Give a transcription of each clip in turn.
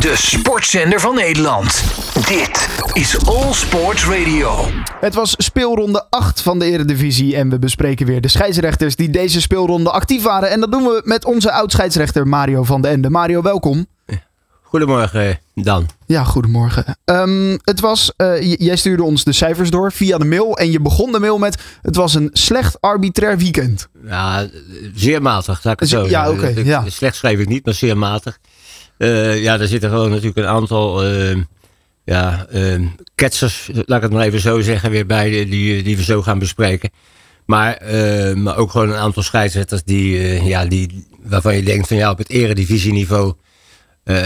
De sportzender van Nederland. Dit is All Sports Radio. Het was speelronde 8 van de Eredivisie en we bespreken weer de scheidsrechters die deze speelronde actief waren. En dat doen we met onze oud-scheidsrechter Mario van den Ende. Mario, welkom. Goedemorgen, Dan. Ja, goedemorgen. Ehm, het was, eh, jij stuurde ons de cijfers door via de mail en je begon de mail met het was een slecht arbitrair weekend. Ja, zeer matig, laat ik het zo ja, oké, ja. Slecht schrijf ik niet, maar zeer matig. Eh, ja, er zitten gewoon natuurlijk een aantal eh, ja, eh, ketsers, laat ik het maar even zo zeggen, weer bij die- die, we zo gaan bespreken. Maar, maar ook gewoon een aantal scheidsrechters die, ja, die, waarvan je denkt van ja, op het eredivisieniveau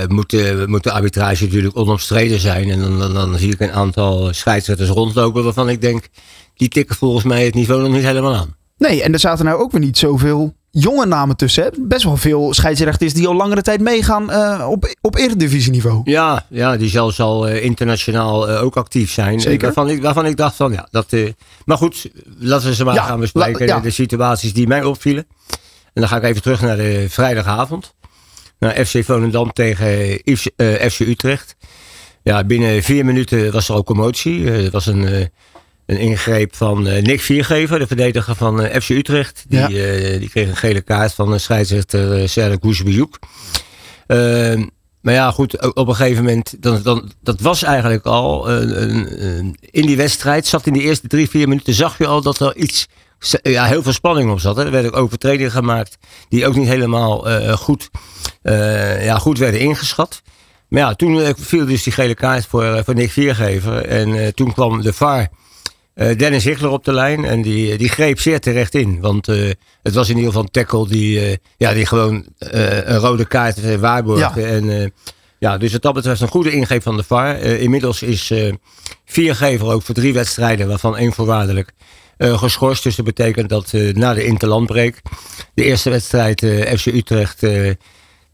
moet, de, moet de arbitrage natuurlijk onomstreden zijn. En dan, dan, dan zie ik een aantal scheidsrechters rondlopen waarvan ik denk, die tikken volgens mij het niveau nog niet helemaal aan. Nee, en er zaten nou ook weer niet zoveel jonge namen tussen. Best wel veel scheidsrechters die al langere tijd meegaan eh, op, op Eredivisieniveau. Ja, ja die zelfs al eh, internationaal eh, ook actief zijn. Zeker. Waarvan ik, waarvan ik dacht van ja, dat. maar goed, laten we ze maar Ja, gaan bespreken. ja. De, de situaties die mij opvielen. En dan ga ik even terug naar de vrijdagavond. Naar FC Volendam tegen FC Utrecht. Ja, binnen vier minuten was er ook commotie. Het was een, een ingreep van eh, Nick Viergever, de verdediger van eh, FC Utrecht. Die, Ja. eh, die kreeg een gele kaart van de scheidsrechter uh, Serdar Koesbejoek. Ehm, maar ja, goed, op een gegeven moment, dan, dan, dat was eigenlijk al, een, een, een- in die wedstrijd, zat in die eerste drie, vier minuten, zag je al dat er iets, ja, heel veel spanning op zat. Hè. Er werden ook overtredingen gemaakt die ook niet helemaal goed, ja, goed werden ingeschat. Maar ja, toen viel dus die gele kaart voor, voor Nick Viergever. En toen kwam de VAR Dennis Hichler op de lijn. En die, die greep zeer terecht in. Want eh, het was in ieder geval een tackle die, eh, ja, die gewoon eh, een rode kaart eh, waarborgde. Ja. En eh, ja, dus wat dat betreft een goede ingreep van de VAR. Eh, inmiddels is eh Viergever ook voor drie wedstrijden, waarvan één voorwaardelijk, eh, geschorst. Dus dat betekent dat eh, na de interlandbreek de eerste wedstrijd eh, FC Utrecht eh,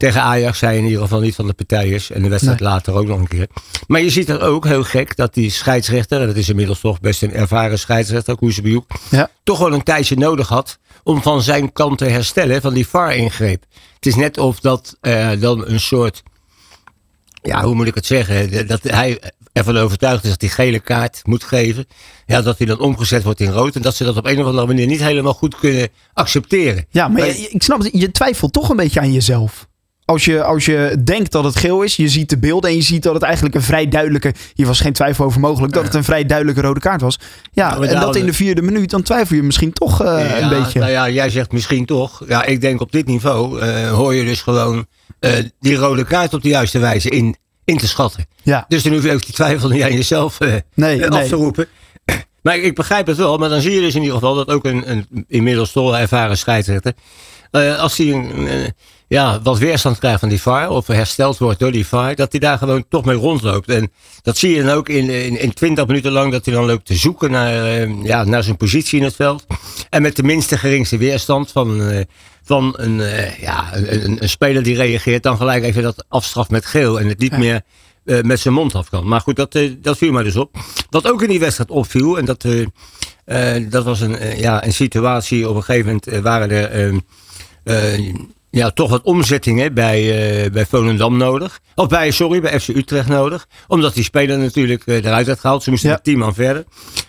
tegen Ajax hij in ieder geval niet van de partij is. En de wedstrijd Nee. later ook nog een keer. Maar je ziet er ook heel gek dat die scheidsrechter, en dat is inmiddels toch best een ervaren scheidsrechter, Koezebejoek, Ja. toch wel een tijdje nodig had om van zijn kant te herstellen van die VAR-ingreep. Het is net of dat eh, dan een soort, ja, hoe moet ik het zeggen, dat hij ervan overtuigd is dat hij gele kaart moet geven. Ja, dat hij dan omgezet wordt in rood en dat ze dat op een of andere manier niet helemaal goed kunnen accepteren. Ja, maar je- ik snap het. Je twijfelt toch een beetje aan jezelf. Als je, als je denkt dat het geel is, je ziet de beelden en je ziet dat het eigenlijk een vrij duidelijke, hier was geen twijfel over mogelijk, dat het een vrij duidelijke rode kaart was. Ja, maar en dat in de vierde minuut, dan twijfel je misschien toch eh, een beetje. Nou ja, jij zegt misschien toch. Ja, ik denk op dit niveau eh, hoor je dus gewoon eh, die rode kaart op de juiste wijze in, in te schatten. Ja, Dus dan hoef je ook die twijfel niet aan jezelf Nee, nee. af te roepen. Maar ik, ik begrijp het wel, maar dan zie je dus in ieder geval dat ook een, een inmiddels toch ervaren scheidsrechter. eh, als hij een, ja, wat weerstand krijgt van die VAR, of hersteld wordt door die VAR, dat hij daar gewoon toch mee rondloopt. En dat zie je dan ook in, in, in 20 minuten lang, dat hij dan loopt te zoeken naar, eh, ja, naar zijn positie in het veld. En met de minste geringste weerstand van, eh, van een, ja, een, een, een speler die reageert, dan gelijk even dat afstraft met geel en het niet meer eh, met zijn mond af kan. Maar goed, dat, eh, dat viel mij dus op. Wat ook in die wedstrijd opviel, en dat, eh, dat was een, ja, een situatie, op een gegeven moment waren er ehm, eh, ja, toch wat omzettingen bij, bij Volendam nodig. Of bij, sorry, bij FC Utrecht nodig. Omdat die speler natuurlijk eruit werd gehaald. Ze moesten Ja. met tien man verder.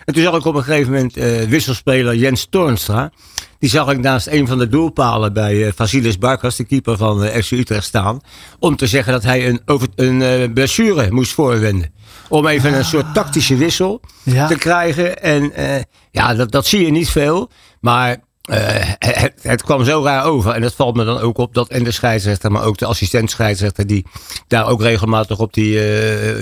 En toen zag ik op een gegeven moment wisselspeler Jens Toornstra. Die zag ik naast een van de doelpalen bij eh, Vasilis Barkas, de keeper van eh, FC Utrecht, staan. Om te zeggen dat hij een, over, een eh, blessure moest voorwenden. Om even een soort tactische wissel Ja. te krijgen. En ja, dat, dat zie je niet veel. Maar het, het kwam zo raar over. En dat valt me dan ook op dat en de scheidsrechter, maar ook de assistent scheidsrechter, die daar ook regelmatig op die,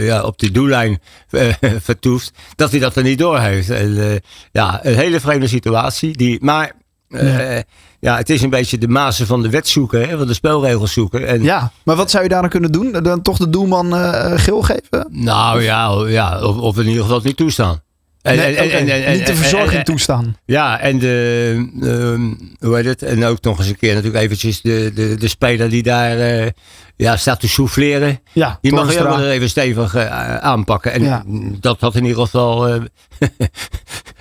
ja, op die doellijn vertoeft, dat hij dat er niet door heeft. En, ja, een hele vreemde situatie. Die, maar eh, ja. het is een beetje de mazen van de wet zoeken, hè, van de spelregels zoeken. En, ja, maar wat zou je daar dan kunnen doen? Dan toch de doelman eh, geel geven? Nou ja, ja of, of in ieder geval niet toestaan. En, Nee, en- oké, en- en- en- niet de verzorging toestaan. Ja, en de, ehm, hoe heet het? En ook nog eens een keer natuurlijk eventjes de, de, de speler die daar eh, ja, staat te souffleren. Ja, Die mag je ook even stevig eh, aanpakken. En Ja. dat had in ieder geval eh,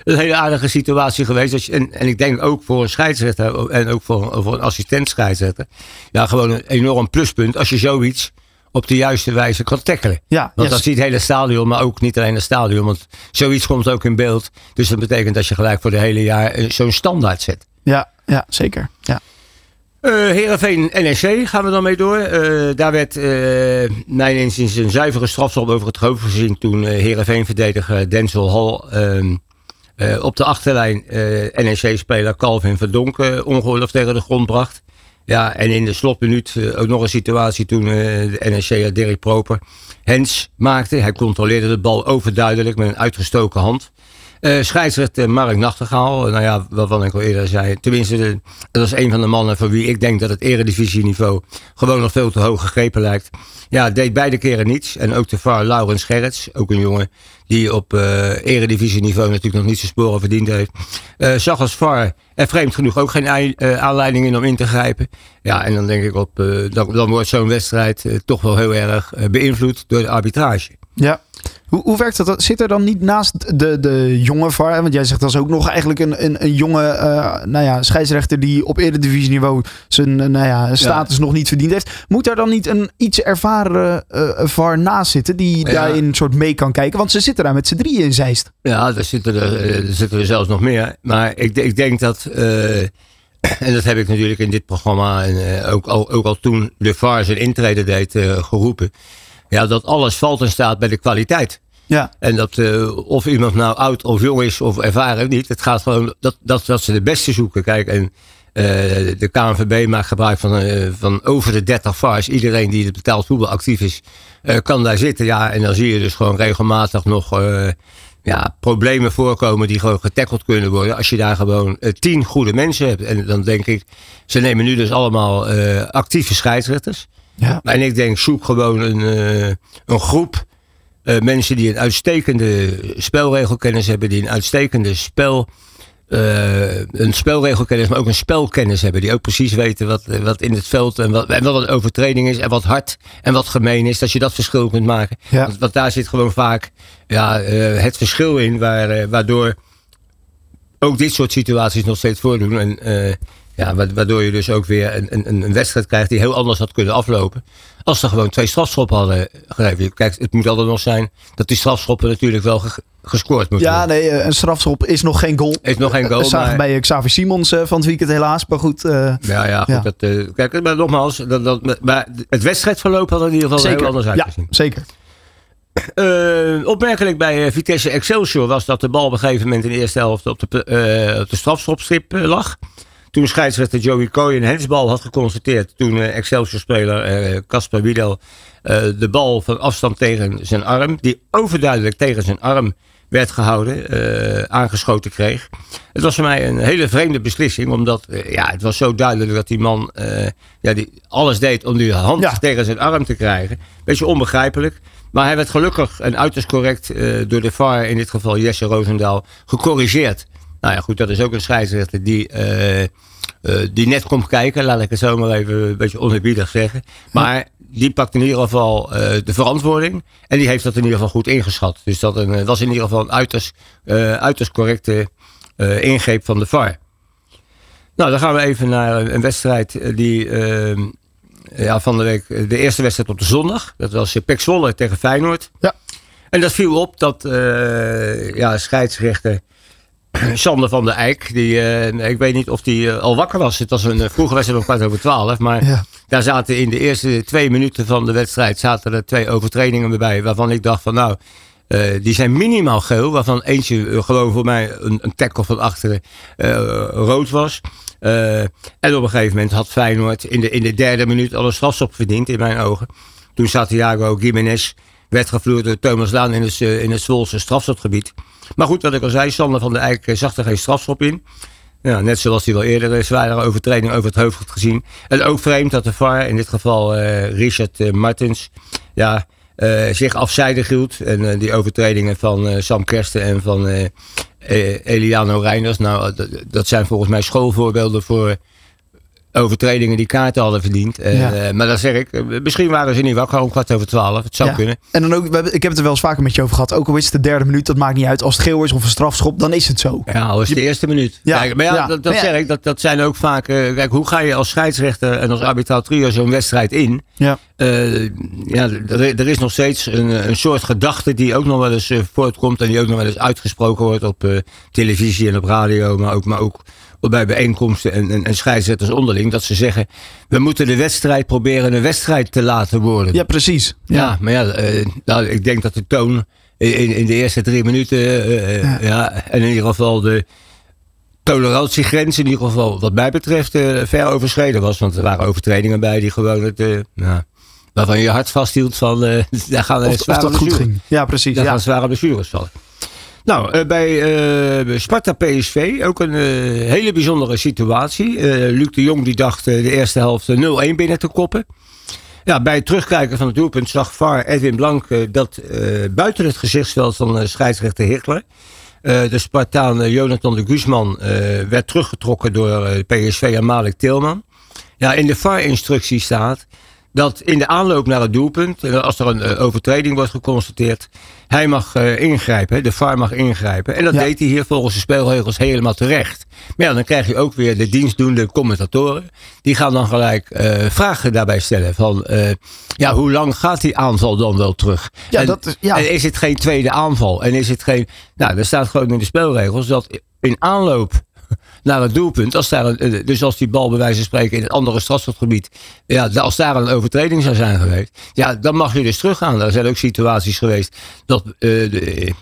een hele aardige situatie geweest. En, en ik denk ook voor een scheidsrechter en ook voor, voor een assistent scheidsrechter. Ja, gewoon een enorm pluspunt als je zoiets op de juiste wijze kan tackelen. Ja, Want yes. dat ziet het hele stadion, maar ook niet alleen het stadion. Want zoiets komt ook in beeld. Dus dat betekent dat je gelijk voor de hele jaar eh, zo'n standaard zet. ja, ja, zeker. Ja. Eh Heerenveen NEC gaan we dan mee door. Eh, daar werd uh, mijn inziens een zuivere strafschop over het hoofd gezien toen uh, Heerenveen verdediger Denzel Hall ehm, uh, op de achterlijn uh, NEC-speler Calvin Verdonk ongeoorloofd tegen de grond bracht. Ja, en in de slotminuut uh, ook nog een situatie toen de NEC Dirk Proper hens maakte. Hij controleerde de bal overduidelijk met een uitgestoken hand. Uh, scheidsrechter Mark Nachtegaal, nou ja, wat ik al eerder zei. Tenminste, de, dat is een van de mannen voor wie ik denk dat het eredivisieniveau gewoon nog veel te hoog gegrepen lijkt. Ja, deed beide keren niets. En ook de VAR Laurens Gerrits, ook een jongen die op uh, eredivisieniveau natuurlijk nog niet zijn sporen verdiend heeft. Zag als VAR er vreemd genoeg ook geen aanleiding in om in te grijpen. Ja, en dan denk ik op, dan wordt zo'n wedstrijd toch wel heel erg beïnvloed door de arbitrage. Ja. Hoe, hoe werkt dat? Zit er dan niet naast de, de jonge VAR? Want jij zegt dat is ook nog eigenlijk een, een, een jonge uh, nou ja, scheidsrechter die op eredivisieniveau zijn uh, nou ja, status ja. nog niet verdiend heeft. Moet daar dan niet een iets ervaren uh, VAR naast zitten die ja. daarin een soort mee kan kijken? Want ze zitten daar met z'n drieën in Zeist. Ja, daar zitten er, er, zitten er zelfs nog meer. Maar ik, ik denk dat... en dat heb ik natuurlijk in dit programma en ook, al, ook al toen de VAR zijn intrede deed geroepen. Ja, dat alles valt en staat bij de kwaliteit. Ja. En dat uh, of iemand nou oud of jong is of ervaren niet. Het gaat gewoon dat, dat, dat ze de beste zoeken. Kijk, en uh, de KNVB maakt gebruik van, uh, van over de 30 VARs. Iedereen die het betaald voetbal actief is, kan daar zitten. Ja, en dan zie je dus gewoon regelmatig nog ja, problemen voorkomen die gewoon getackeld kunnen worden. Als je daar gewoon tien goede mensen hebt. En dan denk ik, ze nemen nu dus allemaal actieve scheidsrechters. Ja. En ik denk, zoek gewoon een, een groep uh, mensen die een uitstekende spelregelkennis hebben, die een uitstekende spel, uh, een spelregelkennis, maar ook een spelkennis hebben, die ook precies weten wat, wat in het veld en wat, en wat een overtreding is en wat hard en wat gemeen is, dat je dat verschil kunt maken. Ja. Want, want, daar zit gewoon vaak ja, uh, het verschil in, waar, waardoor ook dit soort situaties nog steeds voordoen. En, ja, waardoor je dus ook weer een, een, een wedstrijd krijgt die heel anders had kunnen aflopen. Als er gewoon twee strafschoppen hadden gegeven. Kijk, het moet altijd nog zijn dat die strafschoppen natuurlijk wel ge gescoord moeten ja, worden. nee, een strafschop is nog geen goal. Is nog geen goal. Dat zagen maar... bij Xavier Simons van het weekend helaas. Maar goed. Uh, ja, ja, goed. ja. Dat, uh, kijk, maar nogmaals. Dat, dat, maar het wedstrijdverloop had in ieder geval zeker. heel anders ja, uitgezien. zeker. Uh, opmerkelijk bij Vitesse Excelsior was dat de bal op een gegeven moment in de eerste helft op de, op de strafschopstrip lag. Toen scheidsrechter Joey Coy een hensbal had geconstateerd. Toen uh, Excelsior-speler Casper uh, Wiedel uh, de bal van afstand tegen zijn arm, die overduidelijk tegen zijn arm werd gehouden, uh, aangeschoten kreeg. Het was voor mij een hele vreemde beslissing, omdat uh, ja, het was zo duidelijk dat die man uh, ja, die alles deed om die hand Ja. tegen zijn arm te krijgen. Beetje onbegrijpelijk. Maar hij werd gelukkig en uiterst correct door de VAR, in dit geval Jesse Roosendaal, gecorrigeerd. Nou ja, goed, dat is ook een scheidsrechter die, die net komt kijken, laat ik het zo maar even een beetje oneerbiedig zeggen. Maar die pakt in ieder geval uh, de verantwoording. En die heeft dat in ieder geval goed ingeschat. Dus dat een, was in ieder geval een uiterst, uiterst correcte ingreep van de VAR. Nou, dan gaan we even naar een wedstrijd die ja, van de week, de eerste wedstrijd op de zondag. Dat was Pek Zwolle tegen Feyenoord. Ja. En dat viel op dat ja, scheidsrechter Sander van der Eijk, die, uh, ik weet niet of die uh, al wakker was. Het was een uh, vroege wedstrijd om kwart over twaalf. Maar Ja. daar zaten in de eerste twee minuten van de wedstrijd zaten er twee overtredingen bij. Waarvan ik dacht van nou, die zijn minimaal geel. Waarvan eentje gewoon voor mij een, een tackle van achteren rood was. en op een gegeven moment had Feyenoord in de, in de derde minuut al een strafstop verdiend in mijn ogen. Toen Santiago Gimenez werd gevloerd door Thomas Laan in het, in het Zwolse strafstopgebied. Maar goed, wat ik al zei, Sander van der Eyck zag er geen strafschop in. Net zoals hij wel eerder zware overtreding over het hoofd had gezien. En ook vreemd dat de VAR, in dit geval uh, Richard uh, Martens, ja, zich afzijdig hield. En die overtredingen van Sam Kersten en van Eliano Reinders, nou, dat zijn volgens mij schoolvoorbeelden voor overtredingen die kaarten hadden verdiend. Eh, Ja. maar dan zeg ik, misschien waren ze niet wakker om kwart over twaalf. Het zou Ja. kunnen. En dan ook, ik heb het er wel eens vaker met je over gehad. Ook al is het de derde minuut, dat maakt niet uit. Als het geel is of een strafschop, dan is het zo. Ja, al is het de eerste minuut. Ja, Kijk, maar ja, dat, dat Maar ja. zeg ik, dat, dat zijn ook vaak... eh, kijk, hoe ga je als scheidsrechter en als arbitraal trio zo'n wedstrijd in? Ja. Eh, ja, er, er is nog steeds een, een soort gedachte die ook nog wel eens voortkomt... en die ook nog wel eens uitgesproken wordt op televisie en op radio... maar ook, maar ook bij bijeenkomsten en, en, en scheidsrechters onderling... dat ze zeggen, we moeten de wedstrijd proberen een wedstrijd te laten worden. Ja, precies. Ja, maar ja, eh, nou, ik denk dat de toon in, in de eerste drie minuten, eh, eh, Ja. ja. en in ieder geval de tolerantiegrens, in ieder geval wat mij betreft, ver overschreden was. Want er waren overtredingen bij die gewoon het, ja, waarvan je je hart vasthield van, daar gaan Of, of zware goed ging. Ja, precies. Daar Ja. gaan zware blessures vallen. Nou, eh, bij eh, Sparta PSV ook een eh, hele bijzondere situatie. Eh, Luc de Jong die dacht de eerste helft eh, 0-1 binnen te koppen. Ja, bij het terugkijken van het doelpunt zag VAR Edwin Blank dat buiten het gezichtsveld van scheidsrechter Hickler... eh, de Spartaan Jonathan de Guzman werd teruggetrokken door PSV en Malik Tilman. Ja, in de VAR-instructie staat dat in de aanloop naar het doelpunt, en als er een eh, overtreding wordt geconstateerd, hij mag eh, ingrijpen, de VAR mag ingrijpen. En dat Ja. deed hij hier volgens de spelregels helemaal terecht. Maar ja, dan krijg je ook weer de dienstdoende commentatoren. Die gaan dan gelijk eh, vragen daarbij stellen van, eh, ja, hoe lang gaat die aanval dan wel terug? Ja, en, dat is- ja. en is het geen tweede aanval? En is het geen, nou, er staat gewoon in de spelregels dat in aanloop naar het doelpunt. Als daar een, eh, dus als die bal bij wijze van spreken in het andere strafschopgebied. Ja, als daar een overtreding zou zijn geweest. Ja, dan mag je dus teruggaan. Er zijn ook situaties geweest dat, eh, de,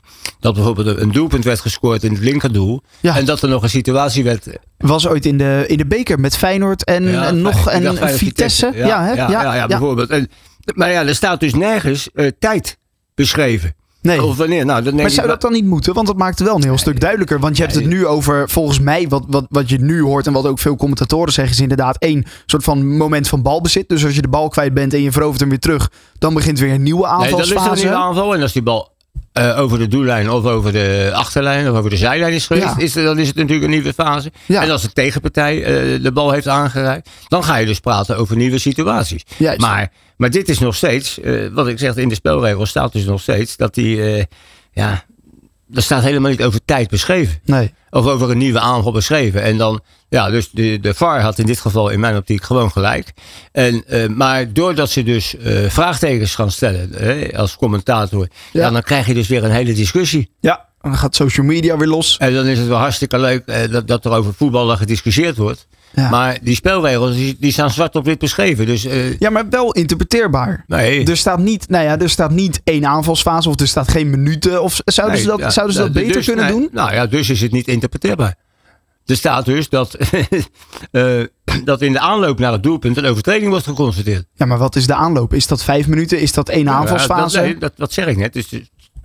dat bijvoorbeeld een doelpunt werd gescoord in het linkerdoel. Ja. En dat er nog een situatie werd. Was ooit in de, in de beker met Feyenoord en, Ja, en nog en Vitesse. Ja, Ja, hè? ja, ja, ja, bijvoorbeeld. En, maar ja, er staat dus nergens eh, tijd beschreven. Nee. Of wanneer? Nou, Maar zou dat dan niet moeten? Want dat maakt het wel een heel stuk duidelijker. Want je hebt het nu over, volgens mij, wat, wat, wat je nu hoort en wat ook veel commentatoren zeggen, is inderdaad één soort van moment van balbezit. Dus als je de bal kwijt bent en je verovert hem weer terug, dan begint weer een nieuwe Nee, dan is aanvalsfase. een nieuwe aanval. En als die bal eh, over de doellijn of over de achterlijn of over de zijlijn is geweest, Ja. is dan is het natuurlijk een nieuwe fase. Ja. En als de tegenpartij eh, de bal heeft aangereikt, dan ga je dus praten over nieuwe situaties. Juist. Maar, maar dit is nog steeds, eh, wat ik zeg, in de spelregels staat dus nog steeds dat die, eh, ja, er staat helemaal niet over tijd beschreven. Nee. Of over een nieuwe aanval beschreven. En dan, ja, dus de, de VAR had in dit geval in mijn optiek gewoon gelijk. En, eh, maar doordat ze dus vraagtekens gaan stellen hè, als commentator, Ja. ja. dan krijg je dus weer een hele discussie. Ja, dan gaat social media weer los. En dan is het wel hartstikke leuk eh, dat, dat er over voetballen gediscussieerd wordt. Ja. Maar die spelregels die, die staan zwart op wit beschreven. Dus eh, Ja, maar wel interpreteerbaar. nee. Er staat niet, nou ja, er staat niet één aanvalsfase of er staat geen minuten. Of zouden ze dat, ja, zouden ze dat beter dus- kunnen nee, doen? Nou ja, dus is het niet interpreteerbaar. Er staat dus dat, eh, dat in de aanloop naar het doelpunt een overtreding wordt geconstateerd. Ja, maar wat is de aanloop? Is dat vijf minuten? Is dat één aanvalsfase? Ja, dat, nee, dat, dat zeg ik net. Dus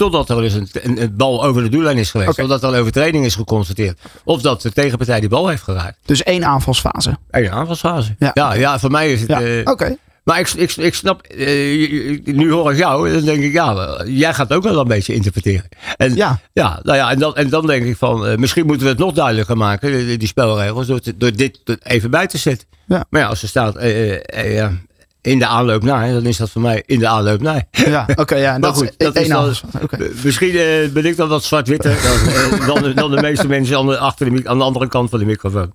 totdat er dus een, een, een bal over de doellijn is geweest. Oké. Totdat er een overtreding is geconstateerd. Of dat de tegenpartij die bal heeft geraakt. Dus één aanvalsfase. Een aanvalsfase. Ja. Ja. Ja, voor mij is het... Ja, eh, oké. Maar ik, ik, ik snap, eh, nu hoor ik jou, dan denk ik, ja, jij gaat ook wel een beetje interpreteren. En, Ja. ja, nou ja, en dan, en dan denk ik van, eh, misschien moeten we het nog duidelijker maken, die, die spelregels, door, te- door dit even bij te zetten. Ja. Maar ja, als er staat ja, in de aanloop naar, dan is dat voor mij in de aanloop naar. Ja, oké. ja, Maar dat goed, dat is Misschien eh, ben ik dan wat zwart-witter dan, eh, dan, de, dan de meeste mensen aan de, achter de, aan de andere kant van de microfoon.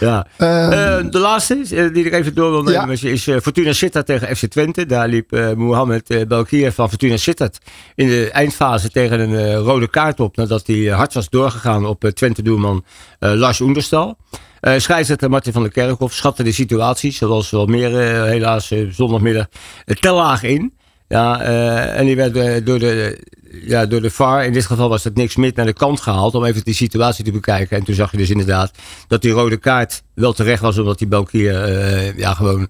Ja. Ehm, Eh, de laatste die ik even door wil nemen Ja. is, Fortuna Sittard tegen FC Twente. Daar liep Mohamed Belkier van Fortuna Sittard in de eindfase tegen een rode kaart op. Nadat hij hard was doorgegaan op Twente-doelman Lars Oenderstal. Eh scheidsrechter Martin van der Kerkhof schatte de situatie, zoals wel meer eh, helaas eh, zondagmiddag, te laag in. Ja, en die werd door, de, ja, door de VAR, in dit geval was dat niks meer naar de kant gehaald om even die situatie te bekijken. En toen zag je dus inderdaad dat die rode kaart wel terecht was, omdat die Belkier eh ja, gewoon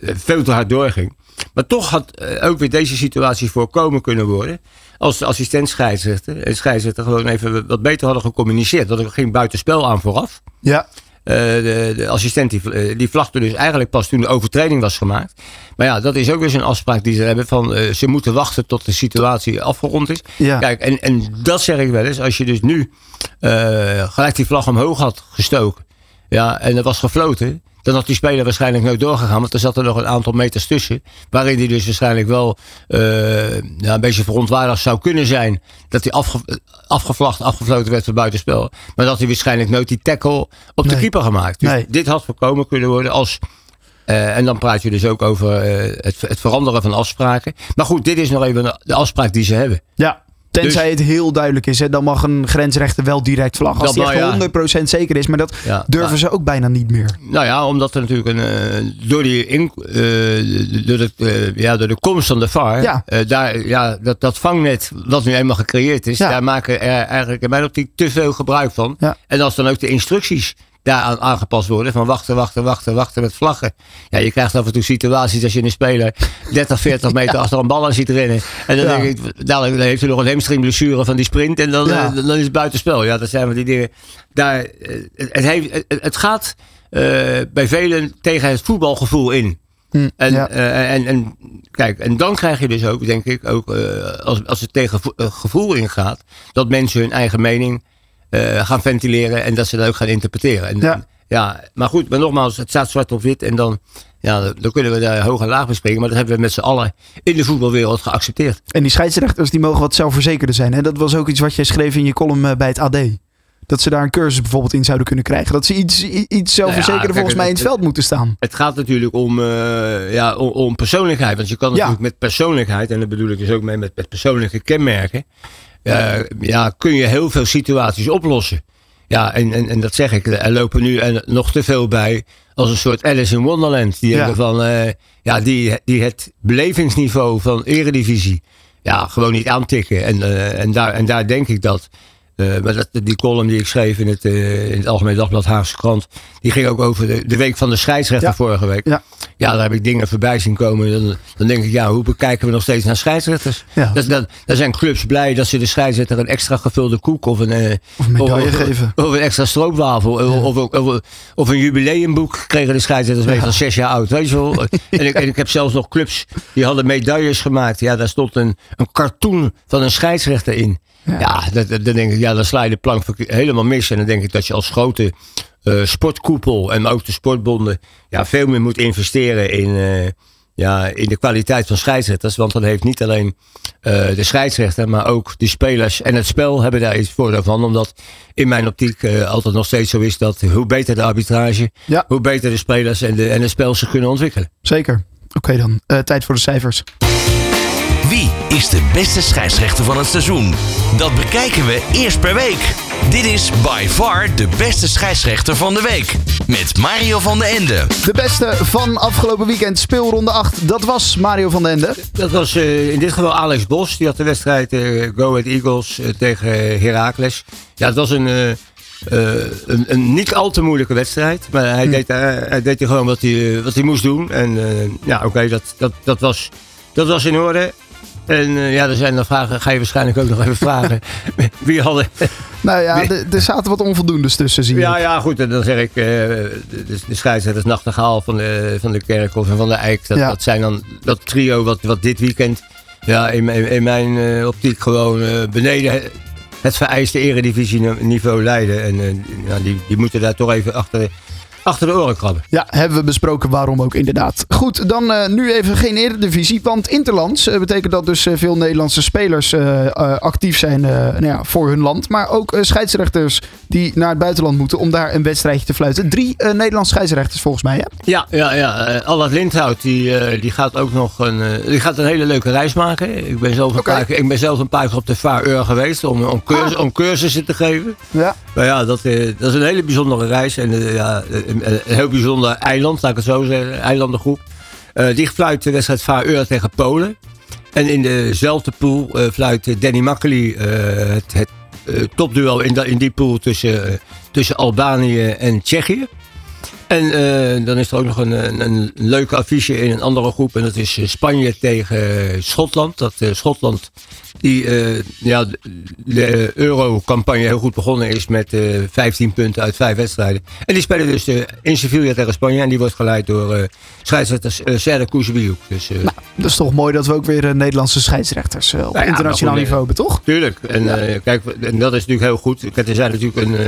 veel te hard doorging. Maar toch had ook weer deze situatie voorkomen kunnen worden. Als de assistent scheidsrechter en scheidsrechter gewoon even wat beter hadden gecommuniceerd. Dat er geen buitenspel aan vooraf. ja, de, de assistent die, eh, die vlagde dus eigenlijk pas toen de overtreding was gemaakt. Maar ja, dat is ook weer zo'n afspraak die ze hebben van eh, ze moeten wachten tot de situatie afgerond is. Ja. Kijk, en, en dat zeg ik wel eens. Als je dus nu eh, gelijk die vlag omhoog had gestoken ja, en er was gefloten. Dan had die speler waarschijnlijk nooit doorgegaan. Want er zat er nog een aantal meters tussen. Waarin hij dus waarschijnlijk wel uh, ja, een beetje verontwaardigd zou kunnen zijn. Dat hij afge, afgevlacht, afgefloten werd voor buitenspel. Maar dat hij waarschijnlijk nooit die tackle op de keeper gemaakt. Dus Nee. dit had voorkomen kunnen worden als... Uh, en dan praat je dus ook over uh, het, het, veranderen van afspraken. Maar goed, dit is nog even de afspraak die ze hebben. Ja, tenzij dus, het heel duidelijk is. Hè, dan mag een grensrechter wel direct vlaggen. Als die echt ja. 100% zeker is. Maar dat ja, durven ze ook bijna niet meer. Nou ja, omdat er natuurlijk een, uh, door, die in, door, de, ja, door de komst van de VAR. Ja. daar, ja, dat, dat vangnet wat nu eenmaal gecreëerd is. Daar maken er eigenlijk in mijn optiek te veel gebruik van. En als dan ook de instructies daaraan aangepast worden. Van wachten, wachten, wachten, wachten met vlaggen. Ja, je krijgt af en toe situaties als je een speler 30, 40 meter ja. achter een bal aan ziet rennen. En dan, Ja. denk ik, dadelijk heeft hij nog een hamstringblessure van die sprint. En dan, Ja. eh, dan is het buitenspel. Ja, dat zijn we die dingen. Daar, eh, het, heeft, het, gaat eh, bij velen tegen het voetbalgevoel in. Hm, En, ja. en, en kijk, en dan krijg je dus ook, denk ik, ook als, als het tegen vo- gevoel ingaat, dat mensen hun eigen mening eh, gaan ventileren en dat ze dat ook gaan interpreteren. En, Ja. ja, maar goed, maar nogmaals, het staat zwart op wit en dan, ja, dan kunnen we daar hoog en laag bespreken. Maar dat hebben we met z'n allen in de voetbalwereld geaccepteerd. En die scheidsrechters die mogen wat zelfverzekerder zijn. Hè? Dat was ook iets wat jij schreef in je column eh, bij het AD. Dat ze daar een cursus bijvoorbeeld in zouden kunnen krijgen. Dat ze iets, iets zelfverzekerder kijk, volgens mij in het het- veld moeten staan. Het gaat natuurlijk om, eh, ja, om, om persoonlijkheid. Want je kan Ja. natuurlijk met persoonlijkheid, en dat bedoel ik dus ook mee met, met persoonlijke kenmerken, eh, ja, kun je heel veel situaties oplossen. Ja, en, en, en dat zeg ik, er lopen nu en nog te veel bij als een soort Alice in Wonderland. Die, Ja. denken van, eh, ja, die, die het belevingsniveau van eredivisie ja, gewoon niet aantikken. En, eh, en, daar, en daar denk ik dat. Eh, maar dat, die column die ik schreef in het, eh, in het Algemeen Dagblad Haagse Krant, die ging ook over de, de week van de scheidsrechter Ja. vorige week. Ja. Ja, daar heb ik dingen voorbij zien komen. Dan, dan denk ik, ja, hoe bekijken we nog steeds naar scheidsrechters? Ja. Dat, dat, daar zijn clubs blij dat ze de scheidsrechter een extra gevulde koek of een, eh, Of een medaille of, geven. of een extra stroopwafel. Of, of, of, of een jubileumboek kregen de scheidsrechters mee van zes jaar oud. Weet je wel? en, ik, en ik heb zelfs nog clubs die hadden medailles gemaakt. Ja, daar stond een, een cartoon van een scheidsrechter in. Ja. Ja, dat, dat- dan denk ik, ja, dan sla je de plank helemaal mis. En dan denk ik dat je als grote eh, sportkoepel en ook de sportbonden ja, veel meer moet investeren in, eh, ja, in de kwaliteit van scheidsrechters. Want dan heeft niet alleen eh, de scheidsrechter, maar ook de spelers en het spel hebben daar iets voor van. Omdat in mijn optiek altijd nog steeds zo is dat hoe beter de arbitrage, Ja. hoe beter de spelers en, de, en het spel zich kunnen ontwikkelen. Zeker. Oké dan, tijd voor de cijfers. Wie is de beste scheidsrechter van het seizoen? Dat bekijken we eerst per week. Dit is by far de beste scheidsrechter van de week. Met Mario van den Ende. De beste van afgelopen weekend, speelronde 8. Dat was Mario van den Ende. Dat was eh, in dit geval Alex Bos. Die had de wedstrijd eh, Go Ahead Eagles eh, tegen Heracles. Ja, het was een, een, een niet al te moeilijke wedstrijd. Maar hij, deed, eh, hij deed gewoon wat hij, wat hij moest doen. En eh, ja, oké, dat, dat, dat, was, dat was in orde. En eh, ja, er zijn dan vragen, ga je waarschijnlijk ook nog even vragen. Wie hadden... Nou ja, er zaten wat onvoldoendes tussen, zie je. Ja, ja, goed. En dan zeg ik, eh, de, de, scheidsrechters Nachtegaal van de, van de Kerkhof en van de Eik. Dat, Ja. dat zijn dan dat trio wat, wat dit weekend ja, in, mijn- in mijn eh, optiek gewoon beneden het vereiste eredivisieniveau leiden. En ja, die, die moeten daar toch even achter, achter de oren krabben. Ja, hebben we besproken waarom ook inderdaad. Goed, dan eh, nu even geen eredivisie. Want interlands eh, betekent dat dus eh, veel Nederlandse spelers actief zijn nou ja, voor hun land. Maar ook scheidsrechters die naar het buitenland moeten om daar een wedstrijdje te fluiten. Drie Nederlandse scheidsrechters volgens mij, hè? Ja, ja, ja. Allard Lindhout die, die gaat ook nog een, die gaat een hele leuke reis maken. Ik ben zelf een, paar, keer- ik ben zelf een paar keer op de Vaar geweest om, om, cursus, om cursussen te geven. Ja. Maar ja, dat, dat is een hele bijzondere reis. En ja, een, heel bijzonder eiland, laat ik het zo zeggen. Eilandengroep. Eh, die fluit de wedstrijd Vaar tegen Polen. En in dezelfde pool eh, fluit Danny Makkely eh, het, het topduel in, in die pool tussen, tussen Albanië en Tsjechië. En dan is er ook nog een, een, leuke affiche in een andere groep. En dat is Spanje tegen Schotland. Dat Schotland die eh, ja, de- Euro-campagne heel goed begonnen is met eh 15 punten uit vijf wedstrijden. En die spelen dus eh, in Sevilla tegen Spanje. En die wordt geleid door eh scheidsrechter Serdar Kuzebioek. Dus eh, Dat is toch mooi dat we ook weer eh, Nederlandse scheidsrechters eh, op Nou ja, internationaal goed, niveau hebben, toch? Tuurlijk. En, Ja. eh, kijk, en dat is natuurlijk heel goed. Kijk, er zijn natuurlijk een, eh,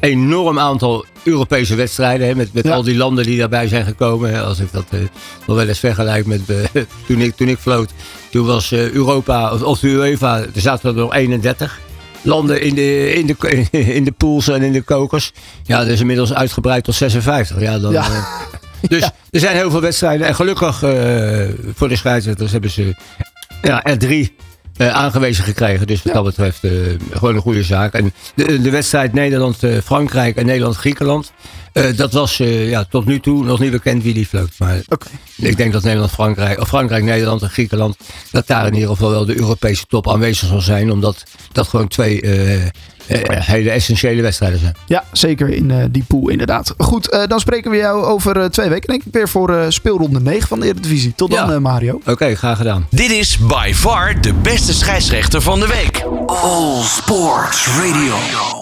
enorm aantal Europese wedstrijden. Hè, met met Ja. al die landen die daarbij zijn gekomen. Hè, als ik dat eh, nog wel eens vergelijk met eh, toen, ik, toen ik floot. Toen was eh, Europa, of, of de UEFA, er zaten er nog 31 landen in de, in, de, in de pools en in de kokers. Ja, dat is inmiddels uitgebreid tot 56. Ja, dan, Ja. dus er zijn heel veel wedstrijden. En gelukkig voor de scheidsrechters hebben ze ja, er drie eh, aangewezen gekregen. Dus wat Ja. dat betreft eh, gewoon een goede zaak. En de, de wedstrijd Nederland-Frankrijk en Nederland-Griekenland. Eh, dat was eh, ja, tot nu toe nog niet bekend wie die floot. Maar ik denk dat Nederland-Frankrijk, of Frankrijk, Nederland en Griekenland. dat daar in ieder geval wel de Europese top aanwezig zal zijn. Omdat dat gewoon twee eh, eh, hele essentiële wedstrijden zijn. Ja, zeker in eh, die pool inderdaad. Goed, eh, dan spreken we jou over eh, twee weken denk ik weer voor eh, speelronde 9 van de Eredivisie. Tot dan Ja. eh, Mario. Oké, graag gedaan. Dit is by far de beste scheidsrechter van de week. All Sports Radio.